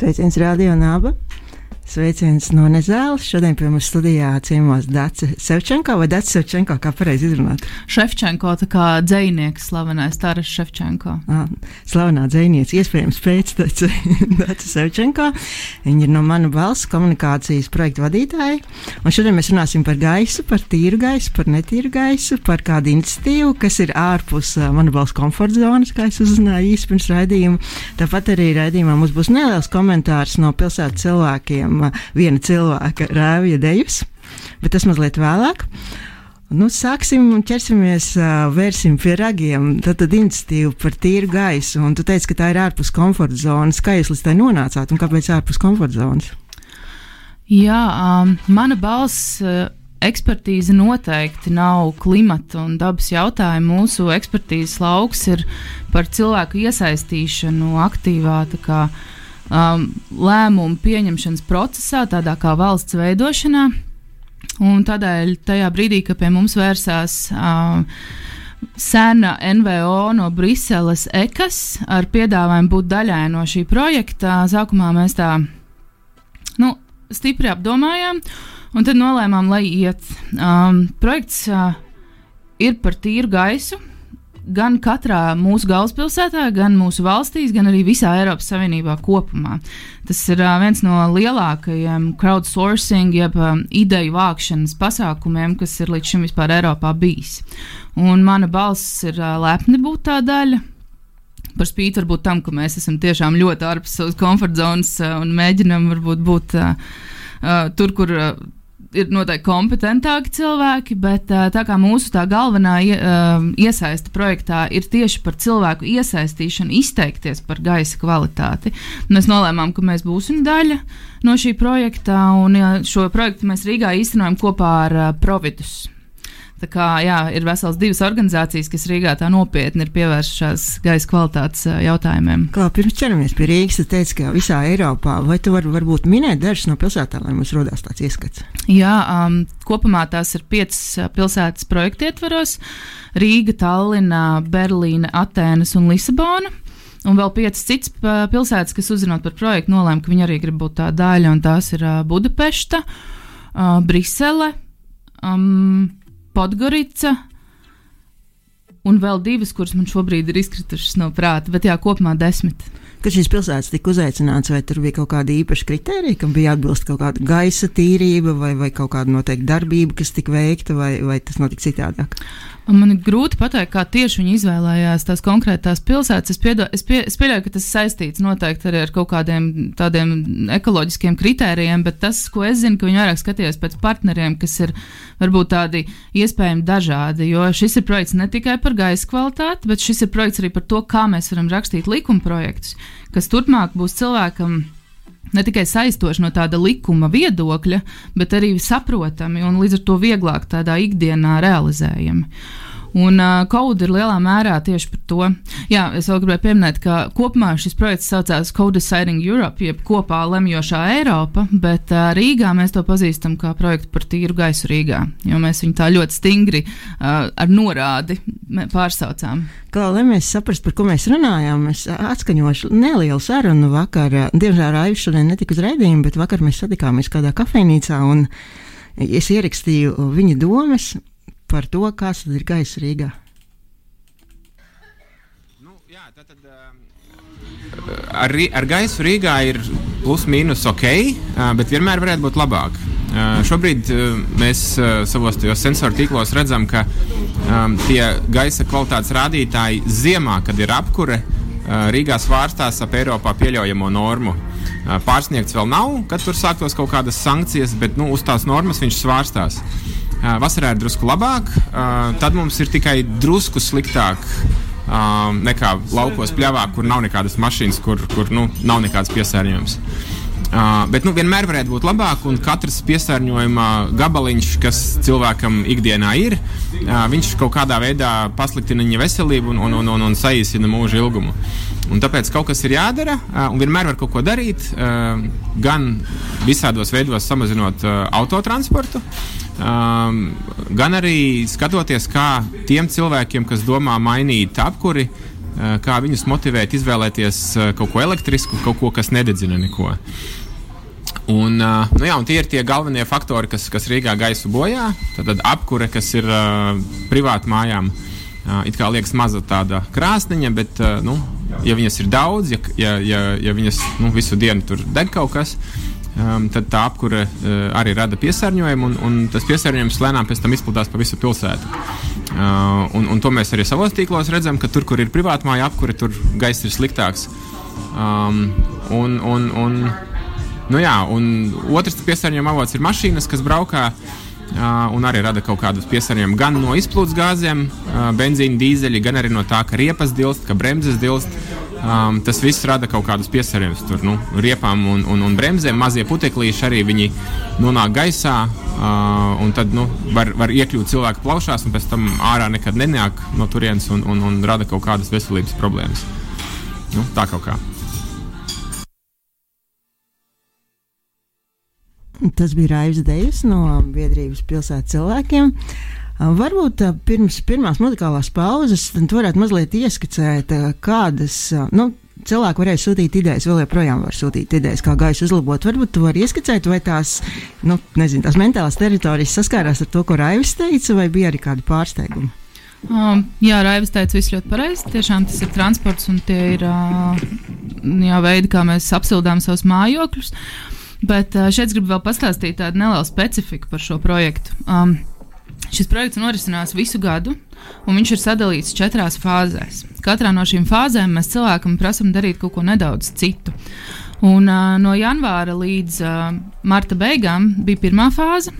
Sveiciens Radio Naba! Sveiciens no Nezēlas. Šodien pie mums studijā ciemos Dācis Sevčenko vai Dācis Sevčenko, kā pareizi izrunāt? Šefčenko, tā kā dzinieks, slavenais Taras Šefčenko. Ah, slavenā dzinieks, iespējams, pēctecis Dācis Sevčenko. Viņa ir no mana valsts komunikācijas projekta vadītāja. Un šodien mēs runāsim par gaisu, par tīru gaisu, par netīru gaisu, par kādu iniciatīvu, kas ir ārpus uh, mana valsts komforta zonas, kā es uzzināju īsi pirms raidījuma. Tāpat arī raidījumā mums būs neliels komentārs no pilsētas cilvēkiem viena cilvēka rāvja dejus, bet tas mazliet vēlāk. Nu, sāksim ķersimies, vērsim pie ragiem. Tad, tad iniciatīva par tīru gaisu, un tu teici, ka tā ir ārpus komforta zonas. Kā jūs līdz tai nonācāt un kāpēc ārpus komforta zonas? Jā, um, mana balss. Uh ekspertīze noteikti nav klimata un dabas jautājumi. Mūsu ekspertīzes lauks ir par cilvēku iesaistīšanu aktīvā kā, um, lēmumu pieņemšanas procesā, tādā kā valsts veidošanā. Un tādēļ tajā brīdī, kad pie mums vērsās uh, sena NVO no Briseles EKAS ar piedāvājumu būt daļai no šī projekta, sākumā mēs tā nu, stipri apdomājām, un tad nolēmām, lai iet. Um, projekts uh, ir par tīru gaisu, gan katrā mūsu galvaspilsētā, gan mūsu valstīs, gan arī visā Eiropas Savienībā kopumā. Tas ir uh, viens no lielākajiem crowdsourcing, jeb um, ideju vākšanas pasākumiem, kas ir līdz šim vispār Eiropā bijis. Un mana balss ir uh, lepni būt tā daļa. Par spīti varbūt tam, ka mēs esam tiešām ļoti ārpus savas komforta zonas uh, un mēģinam varbūt būt uh, uh, tur, kur. Uh, ir noteikti kompetentāki cilvēki, bet tā kā mūsu tā galvenā iesaista projektā ir tieši par cilvēku iesaistīšanu, izteikties par gaisa kvalitāti, mēs nolēmām, ka mēs būsim daļa no šī projekta, un šo projektu mēs Rīgā īstenojam kopā ar Providus. Tā kā, jā, ir vesels divas organizācijas, kas Rīgā tā nopietni ir pievērsušās gaisa kvalitātes jautājumiem. Kā pirms ķeramies pie Rīgas, tad teica, ka visā Eiropā, vai tu vari varbūt minēt dažas no pilsētām, lai mums rodās tāds ieskats? Jā, um, kopumā tās ir piecas pilsētas projekta ietvaros - Rīga, Tallina, Berlīna, Atēnas un Lisabona. Un vēl piecas citas pilsētas, kas uzzinot par projektu, nolēma, ka viņi arī grib būt tā daļa, un tās ir Budapešta, uh, Brisele. Um, Podgorica un vēl divas, kuras man šobrīd ir izkritušas no prāta, bet jā, kopumā desmit. Kad šīs pilsētas tika uzaicināts, vai tur bija kaut kāda īpaša kritērija, kam bija atbilst kaut kāda gaisa tīrība vai, vai kaut kāda noteikta darbība, kas tika veikta, vai, vai tas notika citādāk? Man ir grūti pateikt, kā tieši viņi izvēlējās tās konkrētās pilsētas. Es, piedo, es, pie, es pieļauju, ka tas saistīts noteikti arī ar kaut kādiem tādiem ekoloģiskiem kritērijiem, bet tas, ko es zinu, ka viņi vairāk skatījās pēc partneriem, kas ir varbūt tādi iespējami dažādi. Jo šis ir projekts ne tikai par gaisa kvalitāti, bet šis ir projekts arī par to, kā mēs varam rakstīt likuma projektus, kas turpmāk būs cilvēkam ne tikai saistoši no tāda likuma viedokļa, bet arī saprotami un līdz ar to vieglāk tādā ikdienā realizējami. Un uh, Code ir lielā mērā tieši par to. Jā, es vēl gribēju pieminēt, ka kopumā šis projekts saucās Code Deciding Europe, jeb kopā lemjošā Eiropa, bet uh, Rīgā mēs to pazīstam kā projektu par tīru gaisu Rīgā, jo mēs viņu tā ļoti stingri uh, ar norādi pārsaucām. Kā lai mēs saprastu, par ko mēs runājām, es atskaņošu nelielu sarunu vakar. Diemžēl Raivs šodien netika uz raidījumu, bet vakar mēs satikāmies kādā kafejnīcā un es ierakstīju viņa domas par to, kas ir gaisa Rīgā. Nu, jā, tā tad, ar, ar gaisu Rīgā ir plus mīnus ok, bet vienmēr varētu būt labāk. Šobrīd mēs savos sensoru tīklos redzam, ka tie gaisa kvalitātes rādītāji ziemā, kad ir apkure, Rīgā svārstās ap Eiropā pieļaujamo normu. Pārsniegts vēl nav, kad tur sāktos kaut kādas sankcijas, bet nu, uz tās normas viņš svārstās. Vasarā ir drusku labāk, tad mums ir tikai drusku sliktāk nekā laukos pļavā, kur nav nekādas mašīnas, kur, kur nu, nav nekāds piesārņojums. Uh, bet nu, vienmēr varētu būt labāk, un katrs piesārņojuma gabaliņš, kas cilvēkam ikdienā ir, uh, viņš kaut kādā veidā pasliktina viņa veselību un, un, un, un, un saīsina mūža ilgumu. Un tāpēc kaut kas ir jādara, uh, un vienmēr var kaut ko darīt, uh, gan visādos veidos samazinot uh, autotransportu, um, gan arī skatoties, kā tiem cilvēkiem, kas domā mainīt apkuri, kā viņus motivēt izvēlēties kaut ko elektrisku, kaut ko, kas nededzina neko. Un, nu jā, un tie ir tie galvenie faktori, kas, kas Rīgā gaisu bojā. Tad, tad apkure, kas ir uh, privāti mājām, uh, it kā liekas maza tāda krāsniņa, bet, uh, nu, ja viņas ir daudz, ja, ja, ja, ja viņas nu, visu dienu tur deg kaut kas, um, tad tā apkure uh, arī rada piesārņojumu, un, un tas piesārņojums lēnām pēc tam izplatās pa visu pilsētu. Uh, un, un to mēs arī savos tīklos redzam, ka tur, kur ir privāta māja apkure, tur gaiss ir sliktāks. Um, un, un, un, Nu, jā, un otrs piesārņojuma avots ir mašīnas, kas braukā. Uh, un arī rada kaut kādus piesārņojumus gan no izplūdes gāzēm, uh, benzīna, dīzeļa, gan arī no tā, ka riepas dilst, ka bremzes dilst. Um, tas viss rada kaut kādus piesārņojumus. Tur nu, riepām un, un, un bremzēm mazie puteklīši arī viņi nonāk gaisā. Uh, un tad nu, var, var iekļūt cilvēku plaušās, un pēc tam ārā nekad nenāk no turienes un, un, un rada kaut kādas veselības problēmas. Nu, tā kaut kā. Tas bija Raivs Dejs no Biedrības pilsētas cilvēkiem. Varbūt pirms pirmās muzikālās pauzes varētu mazliet ieskicēt, kādas nu, cilvēki varēja sūtīt idejas, vēl joprojām var sūtīt idejas, kā gaisu uzlabot. Varbūt tu vari ieskicēt, vai tās, nu, nezinu, tās mentālās teritorijas saskārās ar to, ko Raivis teica, vai bija arī kādi pārsteigumi. Um, jā, Raivis teica, viss ļoti pareizi. Tiešām tas ir transports un tie ir uh, jā, veidi, kā mēs apsildām savus mājokļus. Bet uh, šeit gribu vēl pastāstīt tādu nelielu specifiku par šo projektu. Um, šis projekts norisinās visu gadu, un viņš ir sadalīts četrās fāzēs. Katrā no šīm fāzēm mēs cilvēkam prasām darīt kaut ko nedaudz citu. Un, uh, no janvāra līdz uh, marta beigām bija pirmā fāze,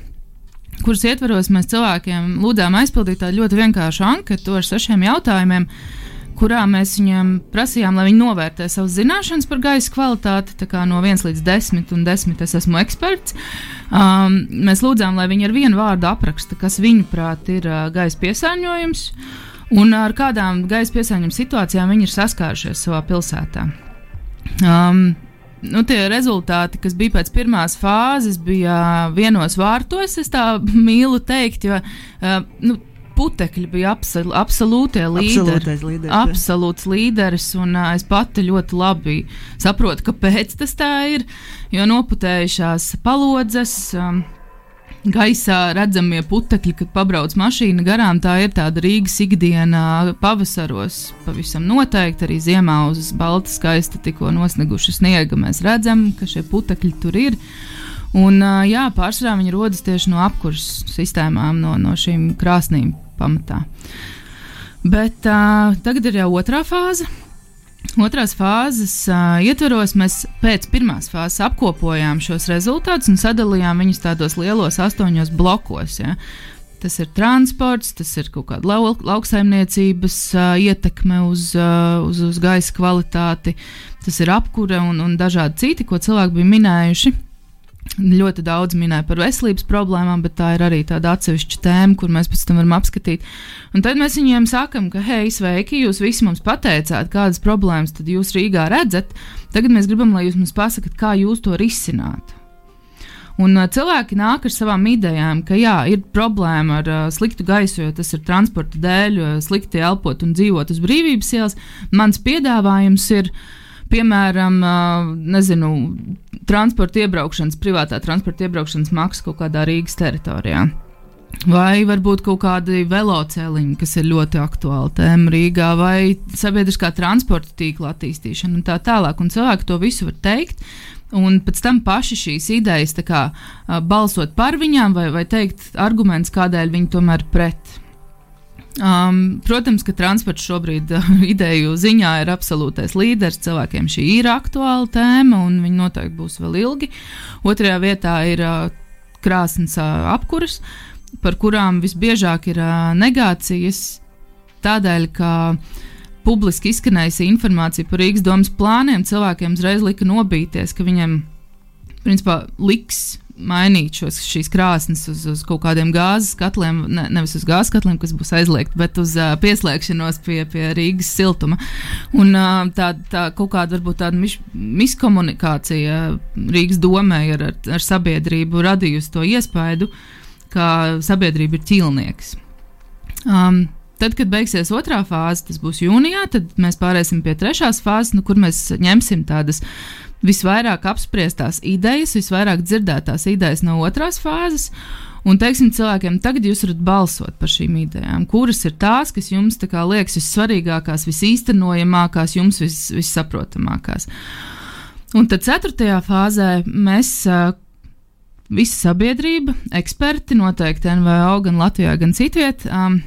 kuras ietvaros mēs cilvēkiem lūdzām aizpildīt tādu ļoti vienkāršu anketu ar sešiem jautājumiem, uh, kurā mēs viņiem prasījām, lai viņi novērtē savas zināšanas par gaisa kvalitāti, no 1 līdz 10, un 10 es esmu eksperts. Um, mēs lūdzām, lai viņi ar vienu vārdu apraksta, kas viņuprāt ir uh, gaisa piesārņojums un ar kādām gaisa piesārņojuma situācijām viņi ir saskārušies savā pilsētā. Um, nu, tie rezultāti, kas bija pēc pirmās fāzes, bija vienos vārtos. Es tā mīlu teikt, jo uh, nu, putekļi bija absol, absolūtie līderi. līderis. Absolūts līderis, un uh, es pati ļoti labi saprotu, kāpēc tas tā ir. Jo noputējušās palodzes. Um, Gaisā redzamie putekļi, kad pabrauc mašīna garām, tā ir tāda Rīgas ikdiena pavasaros. Pavisam noteikti arī ziemā uz balta skaista tikko nosneguša sniega mēs redzam, ka šie putekļi tur ir. Un, jā, pārsvarā viņi rodas tieši no apkurses sistēmām, no, no šīm krāsnīm pamatā. Bet uh, tagad ir jau otrā fāze. Otrās fāzes uh, ietvaros mēs pēc pirmās fāzes apkopojām šos rezultātus un sadalījām viņus tādos lielos astoņos blokos. Ja. Tas ir transports, tas ir kaut kāda lau, lauksaimniecības uh, ietekme uz, uh, uz, uz gaisa kvalitāti, tas ir apkure un, un dažādi citi, ko cilvēki bija minējuši. Ļoti daudz minēja par veselības problēmām, bet tā ir arī tāda atsevišķa tēma, kur mēs pēc tam varam apskatīt. Un tad mēs viņiem sakām, ka, hei, sveiki, jūs visi mums pateicāt, kādas problēmas tad jūs Rīgā redzat. Tagad mēs gribam, lai jūs mums pasakāt, kā jūs to risināt. Un cilvēki nāk ar savām idejām, ka jā, ir problēma ar uh, sliktu gaisu, jo tas ir transporta dēļ, uh, slikti elpot un dzīvot uz brīvības ielas. Mans piedāvājums ir uh, piemēram, nezinu, transporta iebraukšanas, privātā transporta iebraukšanas maksa kaut kādā Rīgas teritorijā. Vai varbūt kaut kādi veloceliņi, kas ir ļoti aktuāli tēma Rīgā, vai sabiedriskā transporta tīkla attīstīšana un tā tālāk. Un cilvēki to visu var teikt, un pēc tam paši šīs idejas kā, balsot par viņām, vai, vai teikt argumentus, kādēļ viņi tomēr pret. Um, protams, ka transports šobrīd uh, ideju ziņā ir absolūtais līderis. Cilvēkiem šī ir aktuāla tēma, un viņi noteikti būs vēl ilgi. Otrajā vietā ir uh, krāsnes uh, apkuras, par kurām visbiežāk ir uh, negācijas, tādēļ, ka publiski izskanējusi informācija par Rīgas domas plāniem cilvēkiem uzreiz lika nobīties, ka viņiem principā liks mainīt šos, šīs krāsnes uz, uz kaut kādiem gāzes katliem, ne, nevis uz gāzes katliem, kas būs aizliegti, bet uz uh, pieslēgšanos pie, pie Rīgas siltuma. Un uh, tā, tā kaut kāda varbūt tāda mis, miskomunikācija Rīgas domē ar, ar, ar sabiedrību radījusi to iespaidu, ka sabiedrība ir ķīlnieks. Um, tad, kad beigsies otrā fāze, tas būs jūnijā, tad mēs pāriesim pie trešās fāzes, nu, kur mēs ņemsim tādas visvairāk apspriestās idejas, visvairāk dzirdētās idejas no otrās fāzes. Un teiksim cilvēkiem, tagad jūs varat balsot par šīm idejām, kuras ir tās, kas jums kā, liekas vissvarīgākās, visīstenojamākās, jums vis, vissaprotamākās. Un tad ceturtajā fāzē mēs, visa sabiedrība, eksperti, noteikti NVO gan Latvijā, gan citviet, um,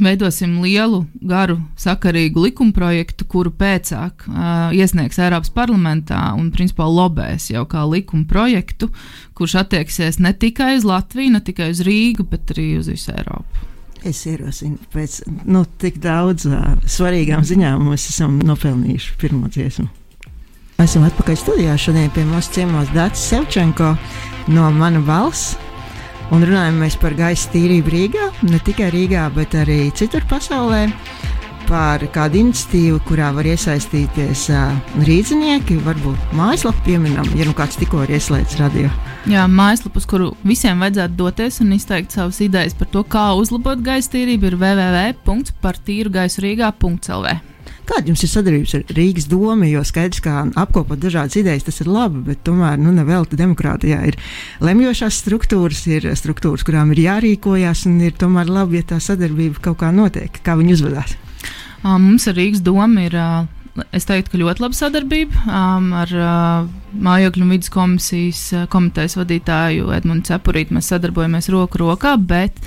veidosim lielu, garu, sakarīgu likumprojektu, kuru pēcāk uh, iesniegs Eiropas parlamentā un, principā, lobēs jau kā likumprojektu, kurš attieksies ne tikai uz Latviju, ne tikai uz Rīgu, bet arī uz visu Eiropu. Es ierosinu, pēc nu, tik daudz uh, svarīgām ziņām mēs esam nopelnījuši pirmo dziesmu. Esam atpakaļ studijā. Šodien pie mums ciemos Dārts Sevčenko no Mana valsts Un runājam par gaisa tīrību Rīgā, ne tikai Rīgā, bet arī citur pasaulē. Par kādu iniciatīvu, kurā var iesaistīties uh, rīznieki, varbūt mājaslapu pieminam, ja nu kāds tikko ir ieslēdzis radio. Jā, mājaslapa, uz kuru visiem vajadzētu doties un izteikt savas idejas par to, kā uzlabot gaisa tīrību, ir www.partīrgaisurīgā.lv. Kāda jums ir sadarbības ar Rīgas domu? Jo skaidrs, ka apkopot dažādas idejas, tas ir labi, bet tomēr nu, nevelti demokrātijā ir lemjošās struktūras, ir struktūras, kurām ir jārīkojas, un ir tomēr labi, ja tā sadarbība kaut kā notiek. Kā viņi uzvedās? Mums ar Rīgas domu ir. Es teiktu, ka ļoti laba sadarbība um, ar uh, mājokļu un vidas komisijas uh, komitejas vadītāju Edmunds Cepurītu. Mēs sadarbojamies roku rokā, bet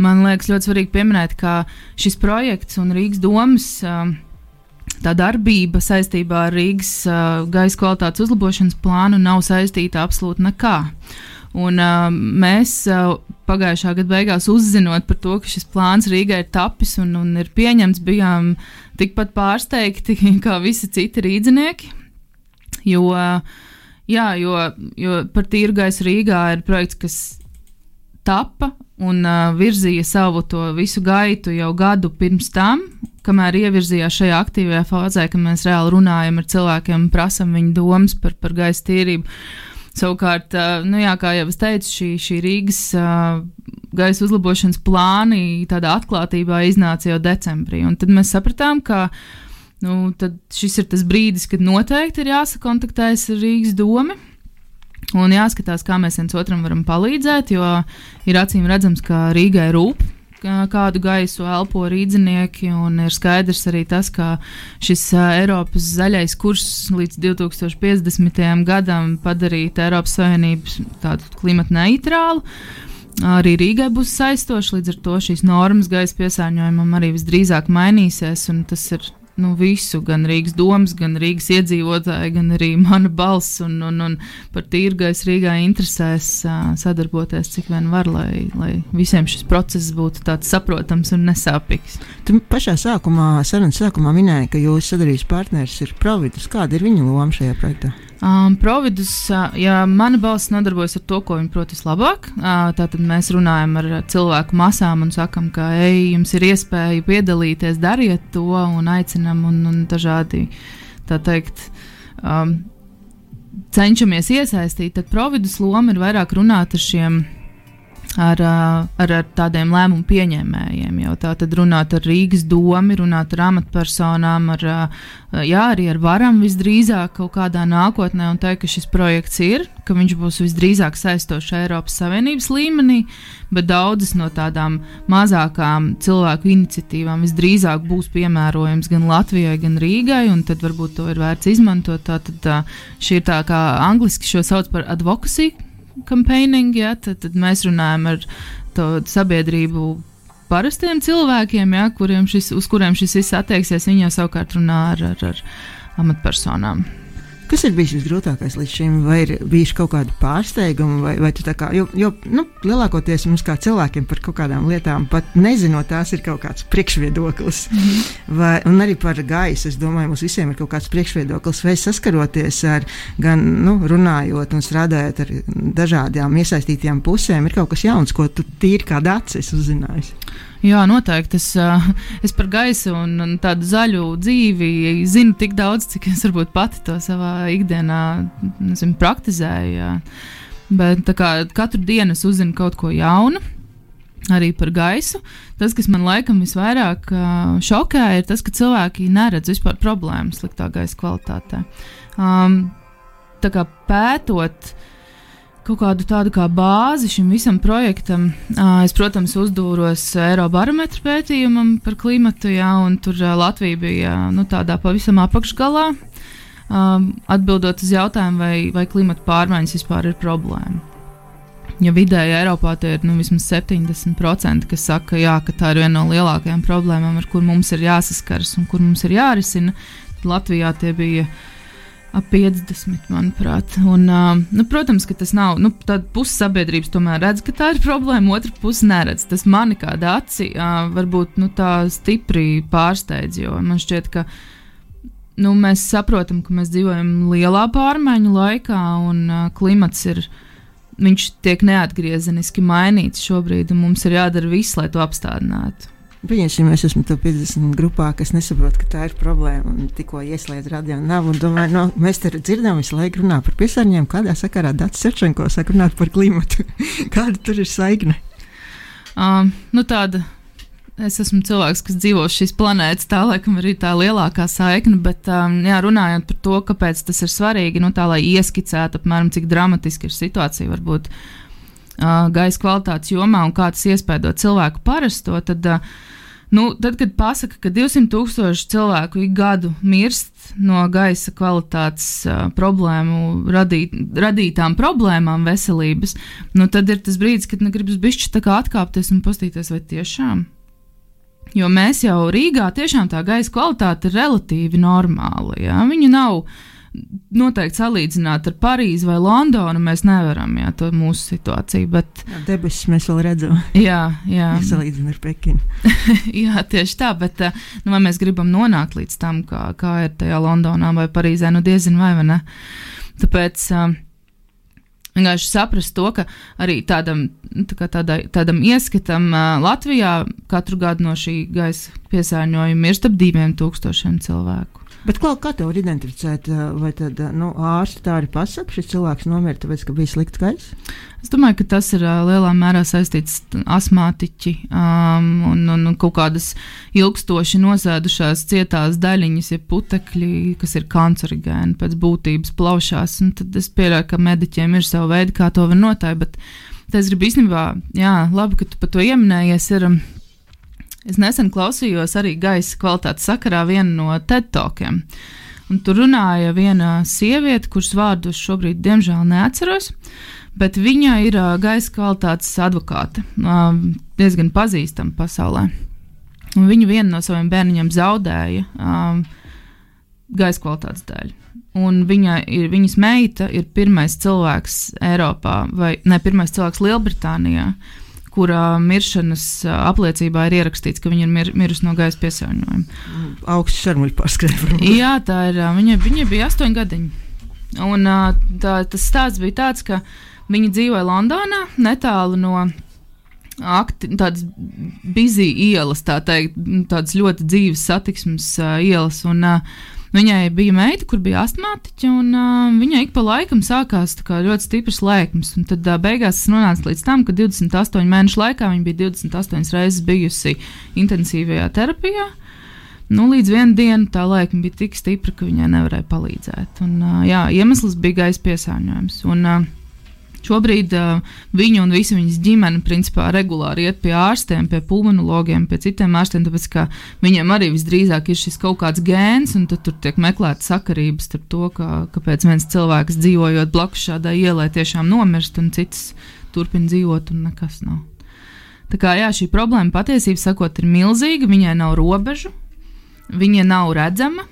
man liekas ļoti svarīgi pieminēt, ka šis projekts un Rīgas domas uh, tā darbība saistībā ar Rīgas uh, gaisa kvalitātes uzlabošanas plānu nav saistīta absolūti nekā. Un, uh, mēs uh, pagājušā gada beigās uzzinot par to, ka šis plāns Rīgai ir tapis un, un ir pieņemts, bijām tikpat pārsteigti kā visi citi rīznieki. Jo, jā, jo, jo par tīru gaisu Rīgā ir projekts, kas tapa un uh, virzīja savu to visu gaitu jau gadu pirms tam, kamēr ievirzījās šajā aktīvajā fāzē, kad mēs reāli runājam ar cilvēkiem un prasam viņu domas par, par gaisa tīrību. Savukārt, uh, nu jā, kā jau es teicu, šī, šī Rīgas uh, gaisa uzlabošanas plāni tādā atklātībā iznāca jau decembrī. Un tad mēs sapratām, ka nu, šis ir tas brīdis, kad noteikti ir jāsakontaktējas ar Rīgas domu Un jāskatās, kā mēs viens otram varam palīdzēt, jo ir acīm redzams, ka Rīgai rūp kādu gaisu elpo rīznieki, ir skaidrs arī tas, ka šis Eiropas zaļais kurs līdz 2050. gadam padarīt Eiropas Savienības tādu klimatu neitrālu. Arī Rīgai būs saistoši, līdz ar to šīs normas gaisa piesārņojumam arī visdrīzāk mainīsies, tas ir nu, visu, gan Rīgas domas, gan Rīgas iedzīvotāji, gan arī mana balss. Un, un, un par tīrgais Rīgā interesēs uh, sadarboties, cik vien var, lai, lai visiem šis process būtu tāds saprotams un nesāpīgs. Tu pašā sākumā, sarunas sākumā minēji, ka jūsu sadarbības partneris ir Providus. Kāda ir viņa loma šajā projektā? Um, Providus, uh, ja mana balss nodarbojas ar to, ko viņi prot vislabāk, uh, tad mēs runājam ar cilvēku masām un sakam, ka, ej, jums ir iespēja piedalīties, dariet to un aicinam un, un dažādi, tā teikt, um, cenšamies iesaistīt. Tad Providus loma ir vairāk runāt ar šiem ar, ar, ar tādiem lēmumu pieņēmējiem. Jau tā tad runāt ar Rīgas domu, runāt ar amatpersonām, ar, jā, arī ar varam visdrīzāk kaut kādā nākotnē un teikt, ka šis projekts ir, ka viņš būs visdrīzāk saistošs Eiropas Savienības līmenī, bet daudzas no tādām mazākām cilvēku iniciatīvām visdrīzāk būs piemērojams gan Latvijai, gan Rīgai, un tad varbūt to ir vērts izmantot. Tā, tad, tā, šī ir tā kā angliski šo sauc par advocacy campaigning, ja, tad, tad mēs runājam ar to sabiedrību. Parastiem cilvēkiem, ja, kuriem šis, uz kuriem šis viss attieksies, viņi jau savukārt runā ar, ar, ar amatpersonām. Kas ir bijis visgrūtākais līdz šim, vai ir bijuši kaut kādi pārsteigumi, vai, vai tā kā, jo, jo nu, lielākoties mums kā cilvēkiem par kaut kādām lietām, pat nezinot, tās ir kaut kāds priekšviedoklis. -hmm. vai, un arī par gaisu, es domāju, mums visiem ir kaut kāds priekšviedoklis, vai saskaroties ar, gan nu, runājot un strādājot ar dažādām iesaistītajām pusēm, ir kaut kas jauns, ko tu tīri kā dacis uzzināji. Jā, noteikti. Es, es par gaisu un, un tādu zaļu dzīvi zinu tik daudz, cik es varbūt pati to savā ikdienā nezinu, praktizēju. Jā. Bet kā, katru dienu es uzzinu kaut ko jaunu. arī par gaisu. Tas, kas man laikam visvairāk uh, šokē, ir tas, ka cilvēki neredz vispār problēmas sliktā gaisa kvalitātē. Um, tā kā pētot kaut kādu tādu kā bāzi šim visam projektam, uh, es, protams, uzdūros Eirobarometra pētījumam par klimatu, jā, un tur uh, Latvija bija nu, tādā pavisam apakšgalā, atbildot uz jautājumu, vai, vai klimata pārmaiņas vispār ir problēma. Ja vidēji Eiropā tie ir nu, vismaz 70%, kas saka, jā, ka tā ir viena no lielākajām problēmām, ar kur mums ir jāsaskaras un kur mums ir jārisina, tad Latvijā tie bija ap 50, manuprāt. Un, uh, nu, protams, ka tas nav. Nu, Puse sabiedrības tomēr redz, ka tā ir problēma, otra puse neredz. Tas mani kā daci uh, varbūt nu, tā stipri pārsteidz, jo man šķiet, ka nu, mēs saprotam, ka mēs dzīvojam lielā pārmaiņu laikā un uh, klimats ir viņš tiek neatgriezeniski mainīts šobrīd, un mums ir jādara viss, lai to apstādinātu. Pieņemsim, es esmu to 50 grupā, kas nesaprot, ka tā ir problēma. Un tikko ieslēdz radio nav. Domāju, no, mēs te dzirdam visu laiku runā par piesārņojumu. Kādā sakarā Dārts Sečenko saka runāt par klimatu? Kāda tur ir saikne? Um, nu tāda es esmu cilvēks, kas dzīvo šīs planētas, tā laikam arī tā lielākā saikne, bet um, jā, runājot par to, kāpēc tas ir svarīgi, nu, tā lai ieskicētu apmēram, cik dramatiski ir situācija varbūt gaisa kvalitātes jomā un kā tas iespēdo cilvēku parasto, tad, uh, nu, tad kad pasaka, ka 200 tūkstoši cilvēku ik gadu mirst no gaisa kvalitātes uh, problēmu radīt, radītām problēmām veselības, nu, tad ir tas brīdis, kad nu, gribas bišķi tā kā atkāpties un pastīties, vai tiešām Jo mēs jau Rīgā tiešām tā gaisa kvalitāte ir relatīvi normāla. Ja? Viņa nav noteikti salīdzināt ar Parīzi vai Londonu. Mēs nevaram, jā, to mūsu situāciju. Bet... Jā, debesis mēs vēl redzam. Jā, jā. Salīdzinot ar Pekinu. jā, tieši tā, bet eh, nu, vai mēs gribam nonākt līdz tam, kā, kā ir tajā Londonā vai Parīzē, nu diezin vai, vai ne. Tāpēc. Uh, vienkārši saprast to, ka arī tādam, tā tādai, tādam ieskatam uh, Latvijā katru gadu no šī gaisa piesārņojuma mirst ap diviem tūkstošiem cilvēku. Bet kā, kā to var identificēt? Vai tad nu, ārsti tā arī pasaka, šis cilvēks nomira tāpēc, ka bija slikts gaiss? Es domāju, ka tas ir uh, lielā mērā saistīts ar astmātiķi um, un, un, un kaut kādas ilgstoši nosēdušās cietās daļiņas, ja putekļi, kas ir kancerogēni pēc būtības plaušās. Tad es pieļauju, ka mediķiem ir sava veida, kā to var notāja. Bet es gribu īstenībā, jā, labi, ka tu par to ieminējies. Ir, Es nesen klausījos arī gaisa kvalitātes sakarā vienu no TED talkiem. Un tur runāja viena sieviete, kuras vārdus šobrīd, diemžēl, neatceros, bet viņa ir gaisa kvalitātes advokāte, diezgan pazīstama pasaulē. Un viņa vienu no saviem bērniem zaudēja um, gaisa kvalitātes dēļ. Un viņa ir, viņas meita ir pirmais cilvēks Eiropā, vai ne pirmais cilvēks Lielbritānijā, uh, kura miršanas apliecībā ir ierakstīts, ka viņa ir mir, mirusi no gaisa piesārņojuma. Augsts šarmuļu pārskrēja. Jā, tā ir. Viņa, viņa bija astoņi gadiņi. Un tā, tas stāsts bija tāds, ka viņa dzīvoja Londonā, netālu no akti, tādas bizī ielas, tā teikt, tādas ļoti dzīves satiksmes uh, ielas. Un, uh, Viņai bija meita, kur bija astmātiķa, un uh, viņai ik pa laikam sākās ļoti stiprs lēkmes. Tad uh, beigās tas nonāca līdz tam, ka 28 mēnešu laikā viņa bija 28 reizes bijusi intensīvajā terapijā. Nu, līdz vienai dienai tā lēkme bija tik stipra, ka viņai nevarēja palīdzēt. Un, uh, jā, iemesls bija gaisa piesārņojums. Un, uh, Šobrīd uh, viņa un visa viņas ģimene principā regulāri iet pie ārstiem, pie pulmonologiem, pie citiem ārstiem, tāpēc ka viņiem arī visdrīzāk ir šis kaut kāds gēns, un tur tiek meklēta sakarības starp to, ka, kāpēc viens cilvēks dzīvojot blakus šādai ielai tiešām nomirst, un cits turpina dzīvot, un nekas nav. Tā kā jā, šī problēma patiesībā sakot, ir milzīga, viņai nav robežu, viņa nav redzama,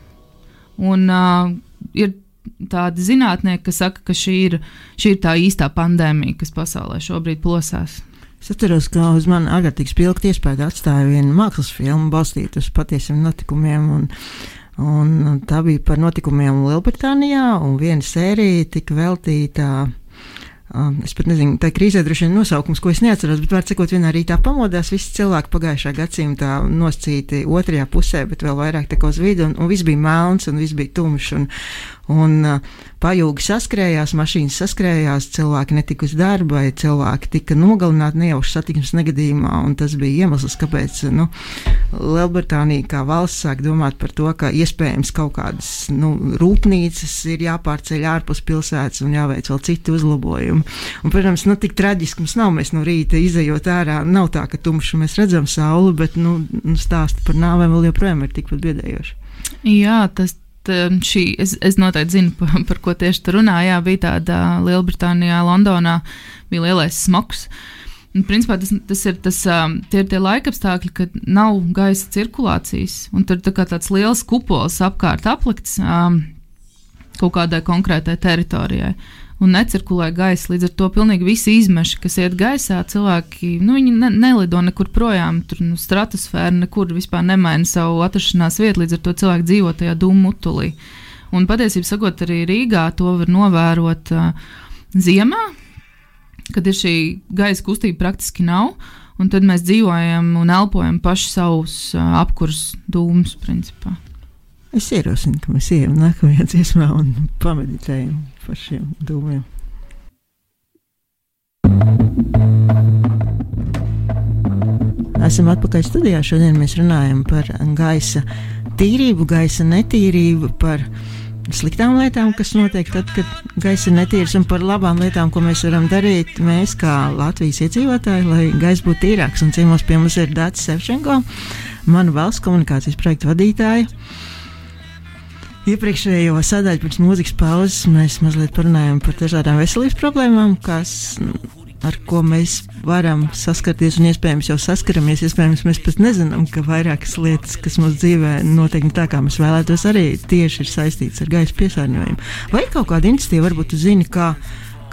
un uh, ir tādi zinātnieki, kas saka, ka šī ir, šī ir tā īstā pandēmija, kas pasaulē šobrīd plosās. Es atceros, ka uz mani ārkārtīgi spilgti iespēja atstāja viena mākslas filma, balstīta uz patiesiem notikumiem. Un, un tā bija par notikumiem Lielbritānijā, un viena sērija tika veltīta Um, es pat nezinu, tā krīzē droši vien nosaukums, ko es neatceros, bet, var sakot, vienā rītā pamodās visi cilvēki pagājušā gadsimta noscīti otrajā pusē, bet vēl vairāk tā kā uz vidu, un, un viss bija melns, un viss bija tumšs, un, un uh, pajūgi saskrējās, mašīnas saskrējās, cilvēki netika uz darba, cilvēki tika nogalināti nejauši satiksmes negadījumā, un tas bija iemesls, kāpēc nu, Lielbritānija kā valsts sāk domāt par to, ka iespējams kaut kādas nu, rūpnīcas ir jāpārceļ ārpus pilsētas un jāveic vēl citi uzlabojumi. Un, protams, nu, tik traģiski mums nav. Mēs no rīta izējot ārā, nav tā, ka tumši mēs redzam sauli, bet nu, nu stāsti par nāvēm vēl joprojām ir tikpat biedējoši. Jā, tas Um, šī, es, es noteikti zinu, par, par ko tieši tur runāja. Bija tāda Lielbritānijā, Londonā, bija lielais smogs. Un, principā, tas, tas ir tas, um, tie ir tie laikapstākļi, kad nav gaisa cirkulācijas, un tur tā kā tāds liels kupols apkārt aplikts um, kaut kādai konkrētai teritorijai un necirkulē gaisa. Līdz ar to pilnīgi visi izmeši, kas iet gaisā, cilvēki nu, ne, nelido nekur projām. Tur nu, stratosfēra nekur vispār nemaina savu atrašanās vietu, līdz ar to cilvēki dzīvo tajā dūmu mutulī. Un patiesībā sakot, arī Rīgā to var novērot uh, ziemā, kad ir šī gaisa kustība praktiski nav. Un tad mēs dzīvojam un elpojam paši savus uh, apkurss dūmus, principā. Es ierosinu, ka mēs ejam nākamajā dziesmā un pameditējam par šiem dūmiem. Esam atpakaļ studijā. Šodien mēs runājam par gaisa tīrību, gaisa netīrību, par sliktām lietām, kas notiek tad, kad gaisa ir netīrs, un par labām lietām, ko mēs varam darīt mēs, kā Latvijas iedzīvotāji, lai gaisa būtu tīrāks. Un ciemos pie mums ir Dārts Sevčenko, mana valsts komunikācijas projekta vadītāja. Iepriekšējo sadaļu pirms mūzikas pauzes mēs mazliet parunājām par dažādām veselības problēmām, kas, ar ko mēs varam saskarties un iespējams jau saskaramies. Iespējams, mēs pat nezinām, ka vairākas lietas, kas mūsu dzīvē notiek tā, kā mēs vēlētos, arī tieši ir saistītas ar gaisa piesārņojumu. Vai kaut kāda iniciatīva, varbūt jūs zināt, kā,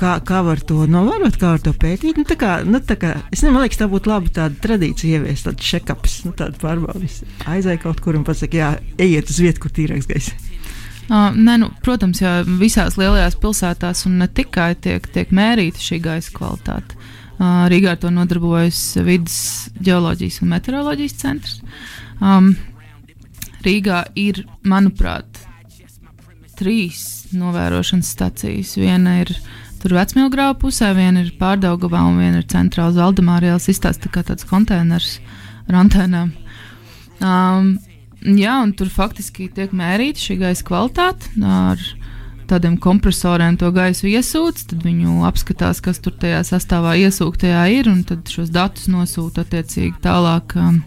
kā, kā var to novērot, kā var to pētīt. Nu, kā, nu, kā, es man liekas, tā būtu laba tāda tradīcija ieviest, tādu check-ups, nu, tādu pārbaudis. Aizai kaut kur un pasakot, jā, ejiet uz vietu, kur tīrāks gaisa. Uh, ne, nu, protams, jau visās lielajās pilsētās un ne tikai tiek, tiek mērīta šī gaisa kvalitāte. Uh, Rīgā ar to nodarbojas Vides geoloģijas un meteoroloģijas centrs. Um, Rīgā ir, manuprāt, trīs novērošanas stacijas. Viena ir tur vecmīlgrāva pusē, viena ir pārdaugavā un viena ir centrā uz Valdemārijas izstāsta kā tāds konteiners ar antēnām. Um, Jā, un tur faktiski tiek mērīta šī gaisa kvalitāte ar tādiem kompresoriem to gaisu iesūc, tad viņu apskatās, kas tur tajā sastāvā iesūktajā ir, un tad šos datus nosūta attiecīgi tālāk um,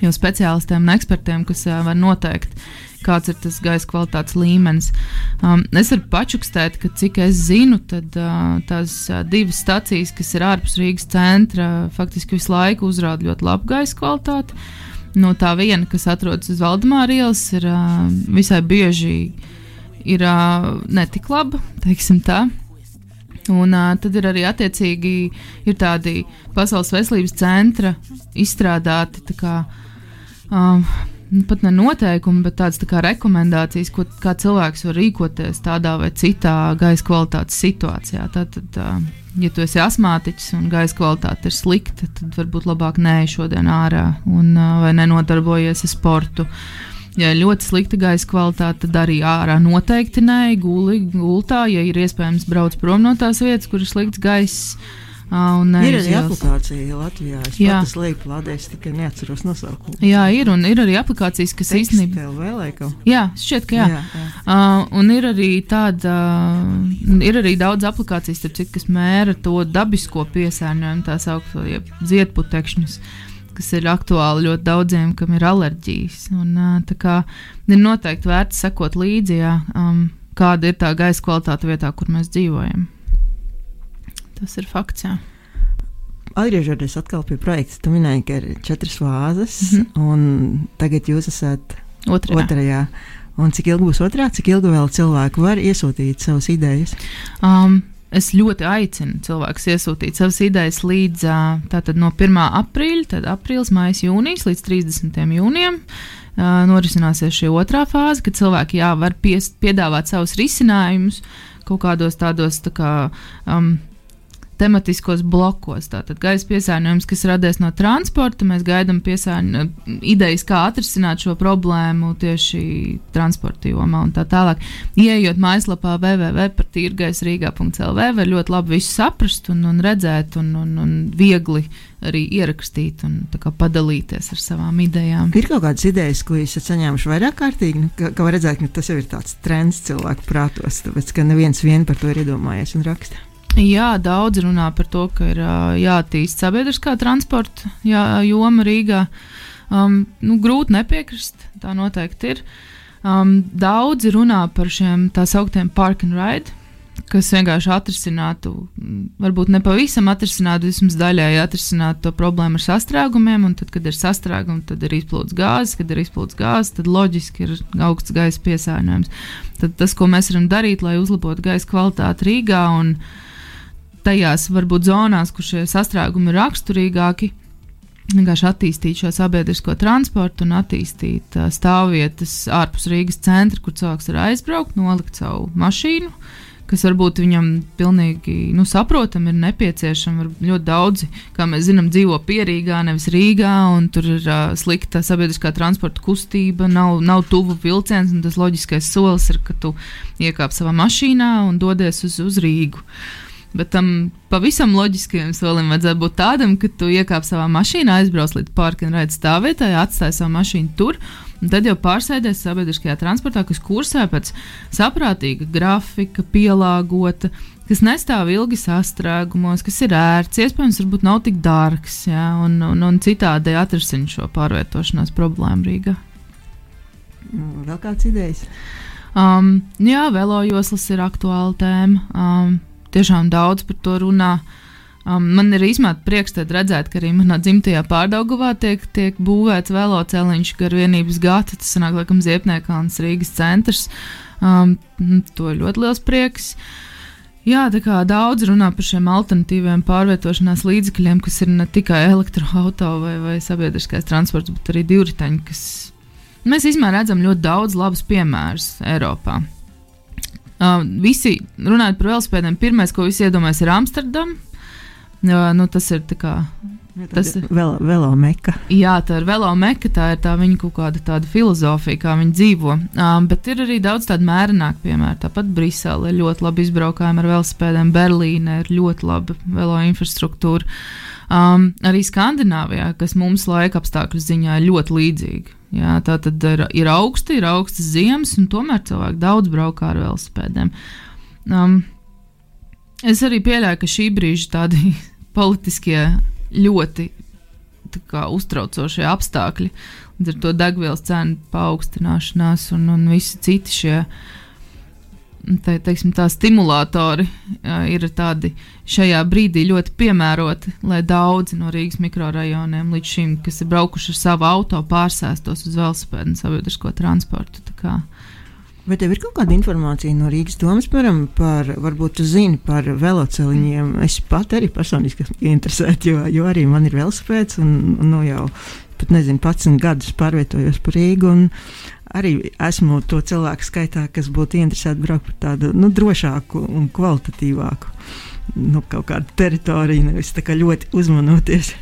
jau speciālistiem un ekspertiem, kas uh, var noteikt, kāds ir tas gaisa kvalitātes līmenis. Um, es varu pačukstēt, ka cik es zinu, tad uh, tās uh, divas stacijas, kas ir ārpus Rīgas centra, faktiski visu laiku uzrāda ļoti labu gaisa kvalitāti. No tā viena, kas atrodas uz Valdemāra ielas, ir uh, visai bieži ir uh, netik laba, teiksim tā. Un uh, tad ir arī attiecīgi ir tādi Pasaules veselības centra izstrādāti kā, um, pat ne noteikumi, bet tādas tā rekomendācijas, ko, kā cilvēks var rīkoties tādā vai citā gaisa kvalitātes situācijā. Tātad, uh, ja tu esi asmātiķis un gaisa kvalitāte ir slikta, tad varbūt labāk nē, šodien ārā un, vai nenodarbojies ar sportu. Ja ir ļoti slikta gaisa kvalitāte, tad arī ārā noteikti nē, guli, gultā, ja ir iespējams braukt prom no tās vietas, kur ir slikts gaiss Un, ir arī aplikācija Latvijā. Es pats lieku lādēs, tikai neatceros nosaukumu. Jā, ir un ir arī aplikācijas, kas īstenībā. Jā, šķiet, ka jā. jā, jā. Uh, un ir arī tāda, ir arī daudz aplikācijas, citu, kas mēra to dabisko piesārņojumu, tā saukto ziedputekšņus kas ir aktuāli ļoti daudziem, kam ir alerģijas. Un, uh, tā kā ir noteikti vērts sekot līdzi, jā, um, kāda ir tā gaisa kvalitāte vietā, kur mēs dzīvojam. Tas ir fakts. Jā. Atgriežoties atkal pie projekta, tu minēji, ka ir četras fāzes, mm -hmm. un tagad jūs esat otrajā. otrajā. Un cik ilgi būs otrā, cik ilgi vēl cilvēki var iesūtīt savas idejas? Um, es ļoti aicinu cilvēkus iesūtīt savas idejas līdz tātad, no 1. aprīļa, tad aprīlis, maijs, jūnijas līdz 30. jūnijam. Norisināsies šī otrā fāze, kad cilvēki jā, var pies, piedāvāt savus risinājumus kaut kādos tādos tā kā, um, tematiskos blokos. Tātad gaisa piesārņojums, kas radies no transporta, mēs gaidām idejas, kā atrisināt šo problēmu tieši transporta jomā un tā tālāk. Iejot mājaslapā www.tirgaisrīgā.lv var ļoti labi visu saprast un, un redzēt un, un, un viegli arī ierakstīt un padalīties ar savām idejām. Ir kaut kādas idejas, ko esat saņēmuši vairāk kārtīgi, nu, ka, ka var redzēt, ka tas jau ir tāds trends cilvēku prātos, tāpēc ka neviens vien par to ir iedomājies un raksta. Jā, daudz runā par to, ka ir jāattīst sabiedriskā transporta jā, joma Rīgā. Um, nu, grūti nepiekrist, tā noteikti ir. Um, daudzi runā par šiem tā sauktiem park and ride, kas vienkārši atrisinātu, varbūt ne pavisam atrisinātu, vismaz daļēji atrisinātu to problēmu ar sastrēgumiem. Tad, kad ir sastrēgumi, tad ir izplūdes gāzes, kad ir izplūdes gāzes, tad loģiski ir augsts gaisa piesārņojums. Tad tas, ko mēs varam darīt, lai uzlabotu gaisa kvalitāti Rīgā un Rīgā tajās varbūt zonās, kur šie sastrēgumi ir raksturīgāki, vienkārši attīstīt šo sabiedrisko transportu un attīstīt uh, stāvvietas ārpus Rīgas centra, kur cilvēks var aizbraukt, nolikt savu mašīnu. Kas varbūt viņam pilnīgi nu, saprotami ir nepieciešama. Ļoti daudzi, kā mēs zinām, dzīvo pierīgā, nevis Rīgā, un tur ir uh, slikta sabiedriskā transporta kustība, nav, nav tuvu vilciens. Tas loģiskais solis ir, ka tu iekāp savā mašīnā un dodies uz, uz Rīgu. Uh, Bet tam pavisam loģiskajam solim vajadzētu būt tādam, ka tu iekāp savā mašīnā, aizbrauc līdz parka un redz stāvvietai, atstāj savu mašīnu tur. Un tad jau pārsēdies sabiedriskajā transportā, kas kursē pēc saprātīga grafika, pielāgota, kas nestāv ilgi sastrēgumos, kas ir ērts, iespējams, varbūt nav tik dārgs, ja, un, un, un citādi atrisina šo pārvietošanās problēmu Rīgā. Vēl kāds idejas? Um, jā, velojoslas ir aktuāla tēma. Um, tiešām daudz par to runā. Um, man ir īstenībā prieks redzēt, ka arī manā dzimtajā pārdaugavā tiek, tiek būvēts veloceliņš gar vienības gata. Tas sanāk, laikam, Ziepniekāns Rīgas centrs. Um, to ir ļoti liels prieks. Jā, tā kā daudz runā par šiem alternatīviem pārvietošanās līdzekļiem, kas ir ne tikai elektroautorāta vai, vai sabiedriskais transports, bet arī divriteņi, kas mēs īstenībā redzam ļoti daudz labus piemērus Eiropā. Uh, visi runājot par velospēdiem, pirmais, ko visi iedomājas, ir Amsterdama. Uh, nu, tas ir tā kā. Ja, tas ir vēl, velomeka. Jā, tā ir velomeka, tā ir tā viņa kaut kāda tāda filozofija, kā viņi dzīvo. Um, bet ir arī daudz tādu mērenāku piemēru. Tāpat Brisele ir ļoti labi izbraukājumi ar velospēdiem, Berlīne ir ļoti laba velo infrastruktūra. Um, arī Skandināvijā, kas mums laika apstākļu ziņā ir ļoti līdzīga. Jā, tā tad ir, ir augsti, ir augstas ziemas, un tomēr cilvēki daudz braukā ar velosipēdiem. Um, es arī pieļauju, ka šī brīža tādi politiskie ļoti kā, uztraucošie apstākļi, līdz ar to degvielas cenu paaugstināšanās un, un visi citi šie uh, te, teiksim, tā stimulatori ir tādi šajā brīdī ļoti piemēroti, lai daudzi no Rīgas mikrorajoniem līdz šim, kas ir braukuši ar savu auto, pārsēstos uz velosipēdu un sabiedrisko transportu. Vai tev ir kaut kāda informācija no Rīgas domas piemēram, par, varbūt tu zini par velosipēdiem? Es pat arī personiski esmu interesēta, jo, jo arī man ir velosipēds un, un nu, jau pat nezinu, 11 gadus pārvietojos par Rīgu. Un, arī esmu to cilvēku skaitā, kas būtu interesēti braukt par tādu nu, drošāku un kvalitatīvāku nu, teritoriju, nevis tā kā ļoti uzmanoties.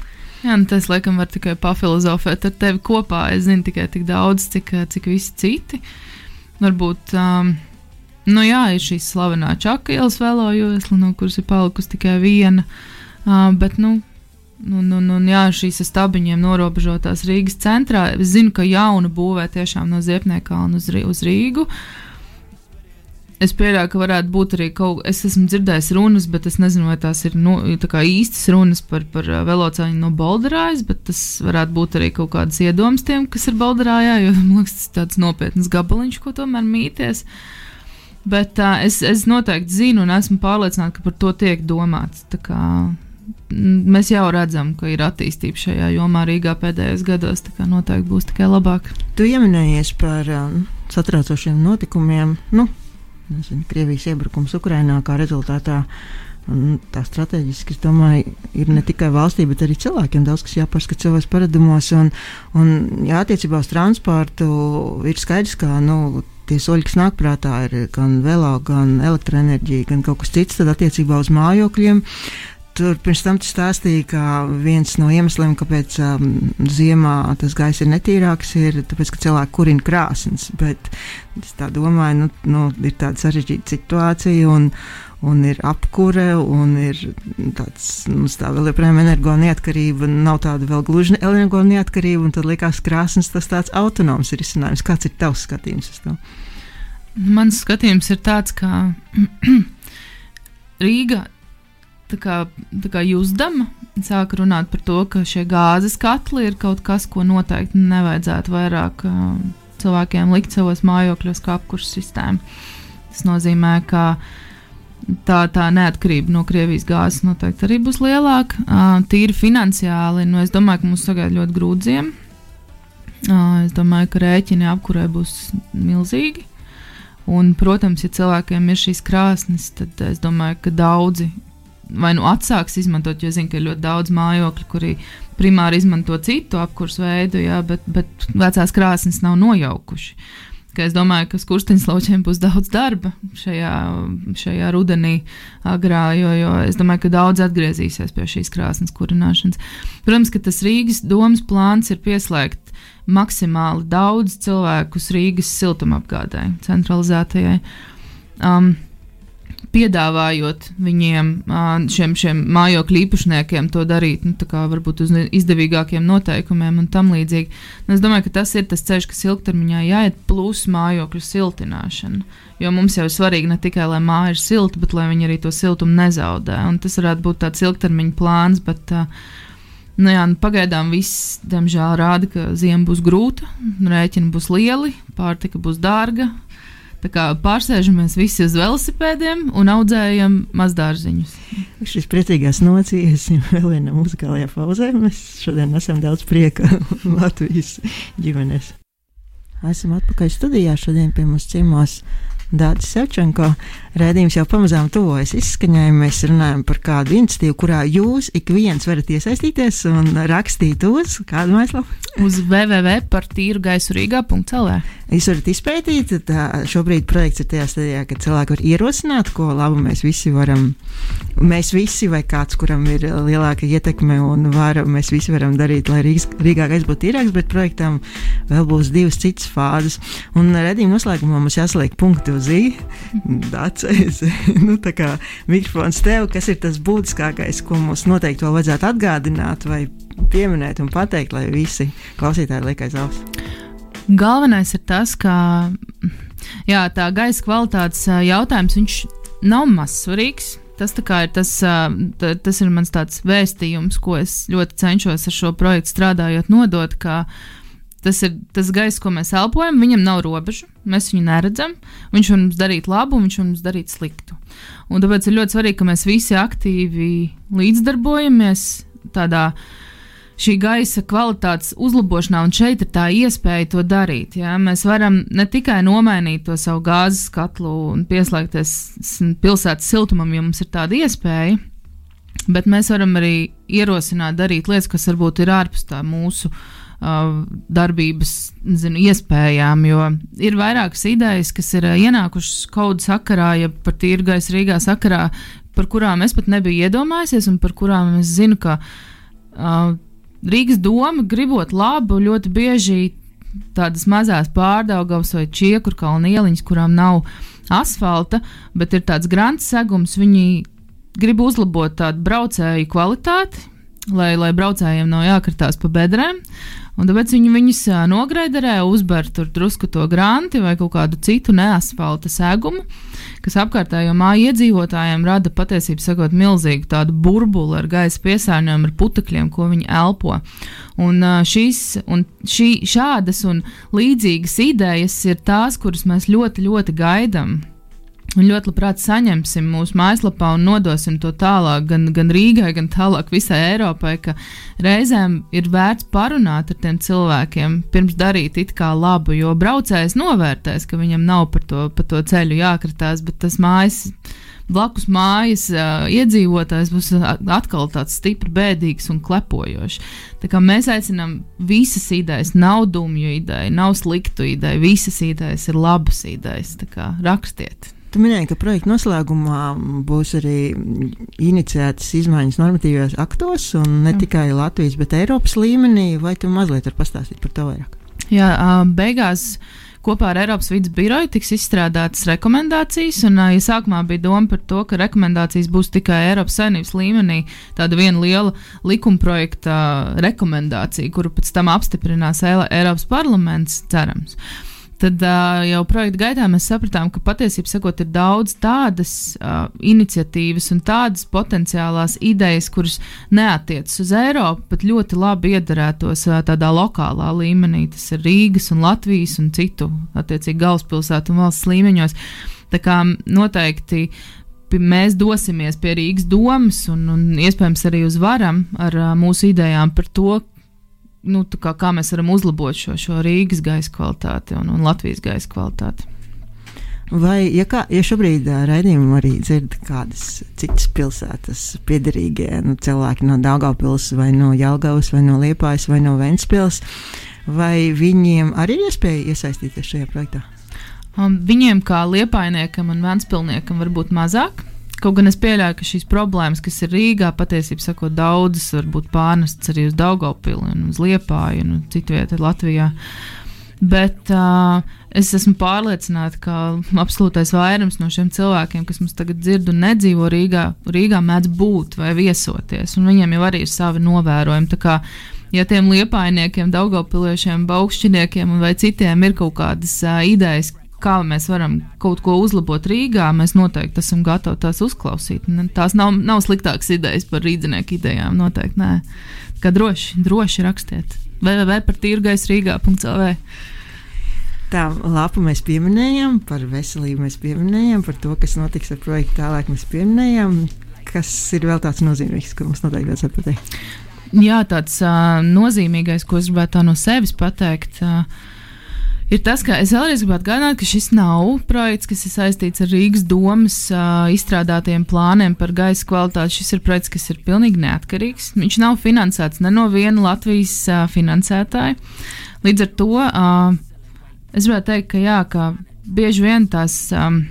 Jā, nu tas laikam var tikai pafilozofēt ar tevi kopā. Es zinu tikai tik daudz, cik, cik visi citi. Varbūt, um, nu jā, ir šīs slavenā čaka ielas vēlojosla, no kuras ir palikusi tikai viena. Uh, bet, nu, Un, un, un jā, šīs stabiņiem norobežotās Rīgas centrā. Es zinu, ka jauna būvē tiešām no Ziepniekā un uz, uz Rīgu. Es pieļauju, ka varētu būt arī kaut kas, es esmu dzirdējis runas, bet es nezinu, vai tās ir nu, tā īstas runas par, par velocāņu no Bolderājas, bet tas varētu būt arī kaut kādas iedomas tiem, kas ir Bolderājā, jo man liekas, tas ir tāds nopietns gabaliņš, ko tomēr mīties. Bet uh, es, es noteikti zinu un esmu pārliecināta, ka par to tiek domāts. Tā kā mēs jau redzam, ka ir attīstība šajā jomā Rīgā pēdējos gados. Tā kā noteikti būs tikai labāk. Tu pieminējies par um, satraucošiem notikumiem. Nu, nezinu, Krievijas iebrukums Ukrajinā kā rezultātā. Un tā strateģiski, es domāju, ir ne tikai valstī, bet arī cilvēkiem daudz kas jāpārskata savos paradumos. Un, un jā, attiecībā uz transportu ir skaidrs, ka nu, tie soļi, kas nāk prātā, ir gan velo, gan elektroenerģija, gan kaut kas cits. Tad attiecībā uz mājokļiem tur pirms tam tu stāstīji, ka viens no iemesliem, kāpēc um, ziemā tas gaiss ir netīrāks, ir tas, ka cilvēki kurina krāsnes. Bet es tā domāju, nu, nu, ir tāda sarežģīta situācija. Un, un ir apkure, un ir tāds, mums tā vēl joprojām energo neatkarība, nav tāda vēl gluži energo neatkarība, un tad likās krāsnes tas tāds autonoms risinājums. Kāds ir tavs skatījums uz to? Mans skatījums ir tāds, ka Rīga tā kā, tā kā jūzdama sāka runāt par to, ka šie gāzes katli ir kaut kas, ko noteikti nevajadzētu vairāk uh, cilvēkiem likt savos mājokļos, kā apkurss sistēma. Tas nozīmē, ka tā, tā neatkarība no Krievijas gāzes noteikti arī būs lielāka. Uh, tīri finansiāli, nu, es domāju, ka mums sagaida ļoti grūtiem. Uh, es domāju, ka rēķini apkurē būs milzīgi. Un, protams, ja cilvēkiem ir šīs krāsnes, tad es domāju, ka daudzi vai nu atsāks izmantot, jo zinu, ka ir ļoti daudz mājokļu, kuri primāri izmanto citu apkursu veidu, jā, bet, bet vecās krāsnes nav nojaukuši. Ka es domāju, ka skursteņslaučiem būs daudz darba šajā, šajā rudenī, agrā, jo, jo es domāju, ka daudz atgriezīsies pie šīs krāsnes kurināšanas. Protams, ka tas Rīgas domas plāns ir pieslēgt maksimāli daudz cilvēkus Rīgas siltumapgādē, centralizētajai. Um, piedāvājot viņiem, šiem, šiem mājokļu īpašniekiem, to darīt nu, varbūt uz izdevīgākiem noteikumiem un tam līdzīgi. Un es domāju, ka tas ir tas ceļš, kas ilgtermiņā jāiet, plus mājokļu siltināšana. Jo mums jau ir svarīgi ne tikai, lai māja ir silta, bet lai viņi arī to siltumu nezaudē. Un tas varētu būt tāds ilgtermiņa plāns, bet uh, Nu jā, nu pagaidām viss, diemžēl, rāda, ka zima būs grūta, rēķini būs lieli, pārtika būs dārga. Pārsēžamies visi uz velosipēdiem un audzējam mazdārziņus. Šis priecīgās nocīs vēl viena muzikālajā pauzē. Mēs šodien esam daudz prieka Latvijas ģimenes. Esam atpakaļ studijā. Šodien pie mums ciemos Dārts Sevčenko. Rēdījums jau pamazām tuvojas izskaņai. Mēs runājam par kādu iniciatīvu, kurā jūs ik viens varat iesaistīties un rakstīt uz kādu mājaslapu. Uz www.partīrugaisurīgā.lv Jūs varat izpētīt, tā šobrīd projekts ir tajā stadijā, ka cilvēki var ierosināt, ko labu mēs visi varam, mēs visi vai kāds, kuram ir lielāka ietekme un vara, mēs visi varam darīt, lai Rīgas, Rīgā gaisa būtu tīrāks, bet projektam vēl būs divas citas fāzes. Un redzījuma noslēgumā mums jāsaliek punktu uz ī. Dācēs, nu kā mikrofons tev, kas ir tas būtiskākais, ko mums noteikti vēl vajadzētu atgādināt vai pieminēt un pateikt, lai visi klausītāji liek aiz auss. Galvenais ir tas, ka jā, tā gaisa kvalitātes jautājums nav mazsvarīgs. Tas, ir, tas, tas ir mans vēstījums, ko es ļoti cenšos ar šo projektu strādājot, nodot. Tas ir tas gaiss, ko mēs elpojam, viņam nav robežu, mēs viņu neredzam. Viņš var mums darīt labu, viņš var mums darīt sliktu. Un tāpēc ir ļoti svarīgi, ka mēs visi aktīvi līdzdarbojamies tādā šī gaisa kvalitātes uzlabošanā, un šeit ir tā iespēja to darīt. Ja? Mēs varam ne tikai nomainīt to savu gāzes katlu un pieslēgties pilsētas siltumam, ja mums ir tāda iespēja, bet mēs varam arī ierosināt darīt lietas, kas varbūt ir ārpus tā mūsu. Darbības zinu, iespējām, jo ir vairākas idejas, kas ir ienākušas kādā sakarā, ja par tīru gaisa Rīgā sakarā, par kurām es pat nebiju iedomājies, un par kurām es zinu, ka uh, Rīgas doma, gribot labu, ļoti bieži tādas mazas pārdaugavas vai čiekur kalnu ieliņas, kurām nav asfalta, bet ir tāds grants segums, viņi grib uzlabot tādu braucēju kvalitāti, lai, lai braucējiem nav jākartās pa bedrēm. Un tāpēc viņi viņus nograiderē, uzber tur drusku to granti vai kaut kādu citu neasfalta segumu, kas apkārtējo māju iedzīvotājiem rada patiesībā sakot milzīgu tādu burbuli ar gaisa piesārņojumu, ar putekļiem, ko viņi elpo. Un, šīs, un šī, šādas un līdzīgas idejas ir tās, kuras mēs ļoti, ļoti gaidām Un ļoti labprāt saņemsim mūsu mājaslapā un nodosim to tālāk gan, gan Rīgai, gan tālāk visai Eiropai, ka reizēm ir vērts parunāt ar tiem cilvēkiem pirms darīt it kā labu, jo braucējs novērtēs, ka viņam nav par to, par to ceļu jākratās, bet tas mājas. Blakus mājas uh, iedzīvotājs būs atkal tāds stipri bēdīgs un klepojošs. Tā kā mēs aicinām, visas idejas nav dumju ideja, nav sliktu ideja, visas idejas ir labas idejas. Tā kā rakstiet! Tu minēji, ka projekta noslēgumā būs arī iniciētas izmaiņas normatīvajos aktos, un ne Jā. tikai Latvijas, bet Eiropas līmenī. Vai tu mazliet vari pastāstīt par to vairāk? Jā, beigās kopā ar Eiropas vidas biroju tiks izstrādātas rekomendācijas. Un, ja sākumā bija doma par to, ka rekomendācijas būs tikai Eiropas saimnības līmenī, tāda viena liela likumprojekta rekomendācija, kuru pēc tam apstiprinās Eiropas parlaments, cerams. Uh, tad uh, jau projekta gaitā mēs sapratām, ka patiesībā ir daudz tādas uh, iniciatīvas un tādas potenciālās idejas, kuras neatiecas uz Eiropu, bet ļoti labi iedarētos uh, tādā lokālā līmenī. Tas ir Rīgas un Latvijas un citu, attiecīgi, galvaspilsētu un valsts līmeņos. Tā kā noteikti mēs dosimies pie Rīgas domas un, un iespējams arī uz varam ar uh, mūsu idejām par to, nu, kā, kā mēs varam uzlabot šo, šo Rīgas gaisa kvalitāti un, un Latvijas gaisa kvalitāti. Vai, ja, kā, ja šobrīd raidījumu arī dzird kādas citas pilsētas piederīgie nu, cilvēki no Daugavpils vai no Jelgavas vai no Liepājas vai no Ventspils, vai viņiem arī ir iespēja iesaistīties šajā projektā? Um, viņiem kā liepainiekam un ventspilniekam varbūt mazāk, Kaut gan es pieļauju, ka šīs problēmas, kas ir Rīgā, patiesībā daudzas var būt pārnestas arī uz Daugopili uz Liepāju un citu vietu Latvijā. Bet uh, es esmu pārliecināta, ka absolūtais vairums no šiem cilvēkiem, kas mums tagad dzird un nedzīvo Rīgā, Rīgā mēdz būt vai viesoties, viņiem jau arī ir savi novērojumi. Tā kā, ja tiem liepainiekiem, daugopiliešiem, baukšķiniekiem vai citiem ir kaut kādas uh, idejas, kā mēs varam kaut ko uzlabot Rīgā, mēs noteikti esam gatavi tās uzklausīt. Tās nav, nav sliktākas idejas par rīznieku idejām. Noteikti nē. Kā droši, droši rakstiet. www par tīrgais Rīgā.cl. Tā lapa mēs pieminējām, par veselību mēs pieminējām, par to, kas notiks ar projektu tālāk mēs pieminējām. Kas ir vēl tāds nozīmīgs, ko mums noteikti vajadzētu pateikt? Jā, tāds uh, nozīmīgais, ko es gribētu no sevis pateikt. Uh, ir tas, ka es vēlreiz gribu atgādināt, ka šis nav projekts, kas ir saistīts ar Rīgas domas uh, izstrādātiem plāniem par gaisa kvalitāti. Šis ir projekts, kas ir pilnīgi neatkarīgs. Viņš nav finansēts ne no viena Latvijas uh, finansētāja. Līdz ar to uh, es gribētu teikt, ka, jā, ka bieži vien tās. Um,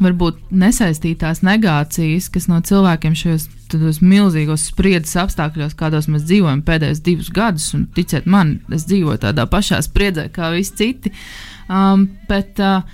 varbūt nesaistītās negācijas, kas no cilvēkiem šajos tādos milzīgos spriedzes apstākļos, kādos mēs dzīvojam pēdējos divus gadus, un ticiet man, es dzīvoju tādā pašā spriedzē kā visi citi. Um, bet, uh,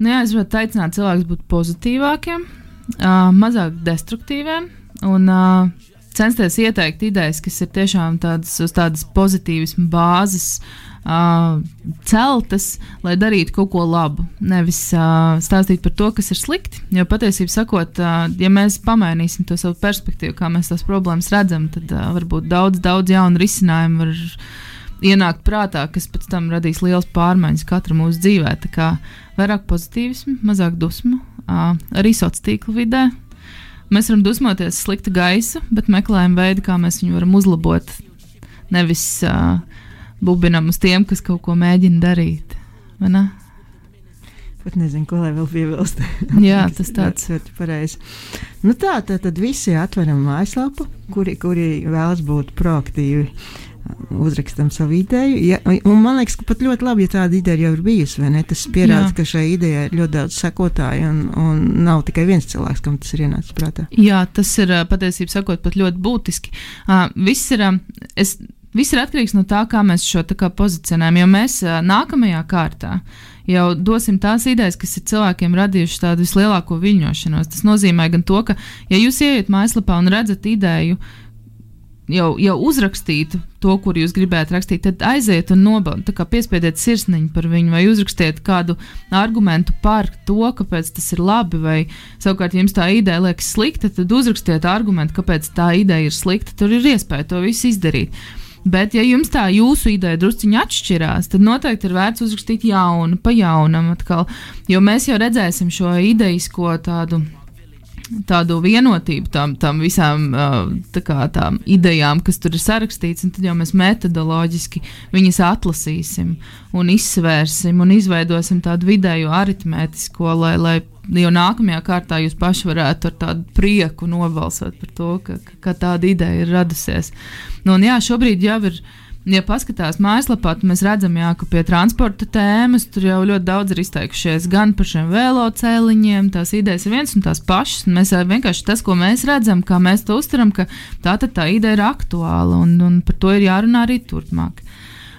nu jā, es gribētu aicināt cilvēkus būt pozitīvākiem, uh, mazāk destruktīviem un uh, censties ieteikt idejas, kas ir tiešām tādas uz tādas pozitīvas bāzes. Uh, uh, celtas, lai darītu kaut ko labu. Nevis uh, stāstīt par to, kas ir slikti. Jo patiesībā sakot, uh, ja mēs pamainīsim to savu perspektīvu, kā mēs tās problēmas redzam, tad uh, varbūt daudz, daudz jaunu risinājumu var ienākt prātā, kas pēc tam radīs liels pārmaiņas katra mūsu dzīvē. Tā kā vairāk pozitīvismu, mazāk dusmu, uh, arī sociālā tīkla vidē. Mēs varam dusmoties slikta gaisa, bet meklējam veidu, kā mēs viņu varam uzlabot. Nevis uh, bubinam uz tiem, kas kaut ko mēģina darīt. Ne? Pat nezinu, ko lai vēl piebilst. Jā, tas tāds ir pareizi. Nu tā, tā tad visi atveram mājaslapu, kuri, kuri vēlas būt proaktīvi. Uzrakstam savu ideju. Ja, un man liekas, ka pat ļoti labi, ja tāda ideja jau ir bijusi. Tas pierāda, ka šai idejai ir ļoti daudz sekotāju, un, un nav tikai viens cilvēks, kam tas ir ienācis prātā. Jā, tas ir patiesībā sakot, pat ļoti būtiski. Uh, viss ir. Uh, es Viss ir atkarīgs no tā, kā mēs šo kā, pozicionējam. Jo mēs nākamajā kārtā jau dosim tās idejas, kas ir cilvēkiem radījušas tādu vislielāko viļņošanos. Tas nozīmē gan to, ka, ja jūs ieiet mājaslapā un redzat ideju, jau, jau uzrakstītu to, kur jūs gribētu rakstīt, tad aiziet un nobaudiet, piespiediet sirsniņu par viņu, vai uzrakstiet kādu argumentu par to, kāpēc tas ir labi, vai savukārt, ja jums tā ideja liekas slikta, tad uzrakstiet argumentu, kāpēc tā ideja ir slikta. Tur ir iespēja to visu izdarīt. Bet, ja jums tā jūsu ideja drusciņā atšķirās, tad noteikti ir vērts uzrakstīt jaunu, pa jaunam atkal. Jo mēs jau redzēsim šo idejisko tādu tādu vienotību tam, tam visām tā kā, tām idejām, kas tur ir sarakstīts, un tad jau mēs metodoloģiski viņas atlasīsim un izsvērsim un izveidosim tādu vidējo aritmētisko, lai, lai jau nākamajā kārtā jūs paši varētu ar tādu prieku nobalsot par to, ka, ka tāda ideja ir radusies. Nu, un jā, šobrīd jau ir ja paskatās mājaslapā, tad mēs redzam, jā, ka pie transporta tēmas tur jau ļoti daudz ir izteikušies gan par šiem velocēliņiem. Tās idejas ir viens un tās pašas. Un mēs vienkārši tas, ko mēs redzam, kā mēs to uztveram, ka tā tad tā ideja ir aktuāla un, un par to ir jārunā arī turpmāk.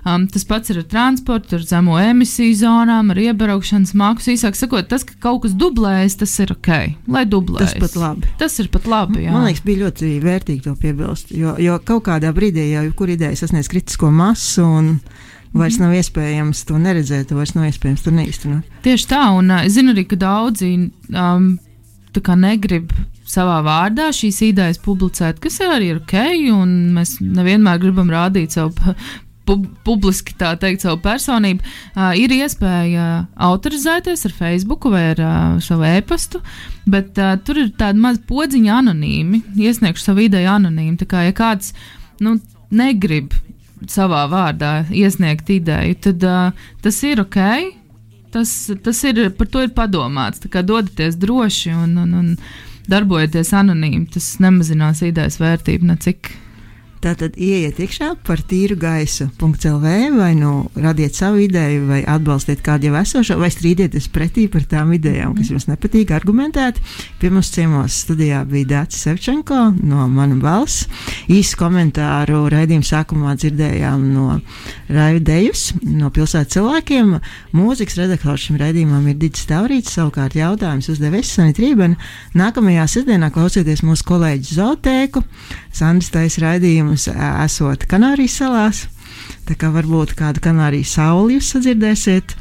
Um, tas pats ir ar transportu, ar zemo emisiju zonām, ar iebraukšanas maksu. Īsāk sakot, tas, ka kaut kas dublējas, tas ir ok. Lai dublējas. Tas pat labi. Tas ir pat labi. Jā. Man liekas, bija ļoti vērtīgi to piebilst. Jo, jo kaut kādā brīdī jau kur ideja sasniedz kritisko masu. Un... Vairs nav iespējams to neredzēt, vairs nav iespējams to neiztenot. Tieši tā, un uh, es zinu arī, ka daudzi um, negrib savā vārdā šīs idejas publicēt, kas arī ir ok, un mēs nevienmēr gribam rādīt savu pub publiski tā teikt, savu personību, uh, ir iespēja autorizēties ar Facebook vai ar uh, savu e-pastu, bet uh, tur ir tāda maza podziņa anonīmi, iesniegšu savu ideju anonīmi. Tā kā ja kāds nu, negrib savā vārdā iesniegt ideju, tad uh, tas ir ok. Tas, tas ir, par to ir padomāts. Tā kā dodaties droši un, un, un darbojieties anonīmi, tas nemazinās idejas vērtību necik. Tātad ieiet iekšā par tīru gaisu.clv vai nu radiet savu ideju, vai atbalstiet kādu jau esošo, vai strīdieties pretī par tām idejām, kas jums nepatīk, argumentēt. Pie mums ciemos studijā bija Dārcis Sevčenko no Mana balss. Īsu komentāru raidījuma sākumā dzirdējām no Raidējus, no pilsētas cilvēkiem. Mūzikas redaktors šim raidījumam ir Digis Taurīts, savukārt jautājums uzdevis Sanita Rībena. Nākamajā sestdienā klausieties mūsu kolēģi Zotēku. Sandrs taisa raidījumus esot Kanārijas salās. Tā kā varbūt kādu kanārijas sauli jūs sadzirdēsiet,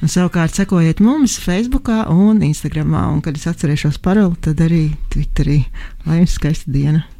un savukārt sekojiet mums Facebook un Instagram. Un, kad es atcerēšos paroli, tad arī Twitterī. Lai jums skaista diena!